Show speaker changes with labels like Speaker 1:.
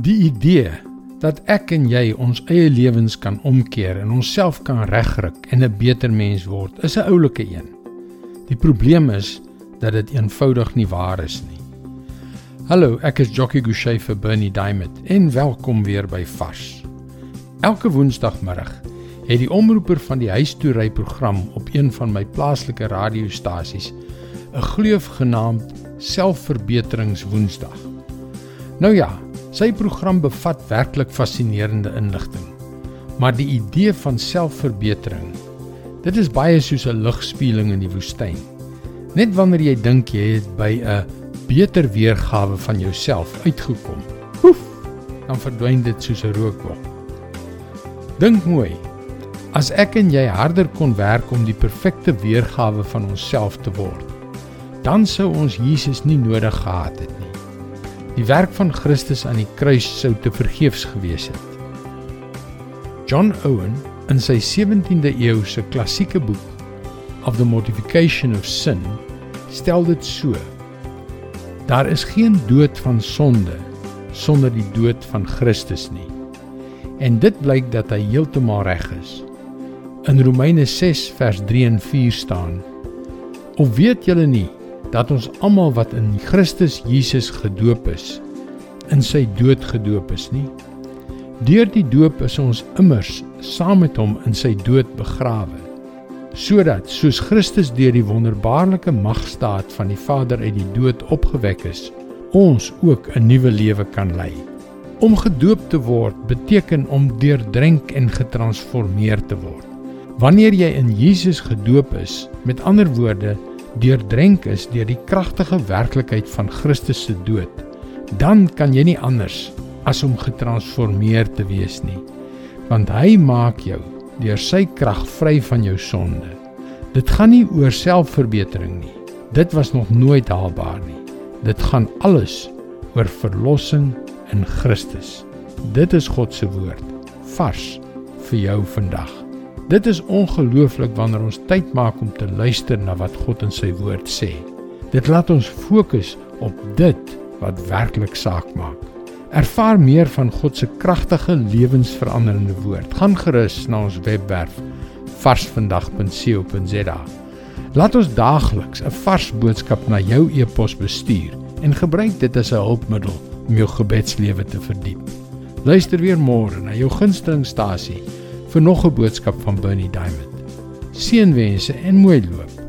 Speaker 1: Die idee dat ek en jy ons eie lewens kan omkeer en onsself kan regryk en 'n beter mens word, is 'n oulike een. Die probleem is dat dit eenvoudig nie waar is nie. Hallo, ek is Jockey Gouchee vir Bernie Diamond en welkom weer by Vars. Elke woensdagmiddag het die omroeper van die huistoery program op een van my plaaslike radiostasies 'n gleuf genaamd Selfverbeteringswoensdag. Nou ja, Sy program bevat werklik fascinerende inligting. Maar die idee van selfverbetering, dit is baie soos 'n lugspieeling in die woestyn. Net wanneer jy dink jy het by 'n beter weergawe van jouself uitgekom, poef, dan verdwyn dit soos 'n rookwolk. Dink mooi. As ek en jy harder kon werk om die perfekte weergawe van onsself te word, dan sou ons Jesus nie nodig gehad het nie. Die werk van Christus aan die kruis sou te vergeefs gewees het. John Owen in sy 17de eeuse klassieke boek Of the Mortification of Sin stel dit so: Daar is geen dood van sonde sonder die dood van Christus nie. En dit blyk dat hy heeltemal reg is. In Romeine 6 vers 3 en 4 staan: Of weet julle nie dat ons almal wat in Christus Jesus gedoop is, in sy dood gedoop is nie. Deur die doop is ons immers saam met hom in sy dood begrawe, sodat soos Christus deur die wonderbaarlike magstaat van die Vader uit die dood opgewek is, ons ook 'n nuwe lewe kan lei. Om gedoop te word beteken om deurdrink en getransformeer te word. Wanneer jy in Jesus gedoop is, met ander woorde, deurdrenk is deur die kragtige werklikheid van Christus se dood, dan kan jy nie anders as om getransformeer te wees nie. Want hy maak jou deur sy krag vry van jou sonde. Dit gaan nie oor selfverbetering nie. Dit was nog nooit haalbaar nie. Dit gaan alles oor verlossing in Christus. Dit is God se woord vars vir jou vandag. Dit is ongelooflik wanneer ons tyd maak om te luister na wat God in sy woord sê. Dit laat ons fokus op dit wat werklik saak maak. Ervaar meer van God se kragtige lewensveranderende woord. Gaan gerus na ons webwerf varsvandag.co.za. Laat ons daagliks 'n vars boodskap na jou e-pos bestuur en gebruik dit as 'n hulpmiddel om jou gebedslewe te verdiep. Luister weer môre na jou gunstelingstasie vir nog 'n boodskap van Bernie Diamond. Seënwense en mooi loop.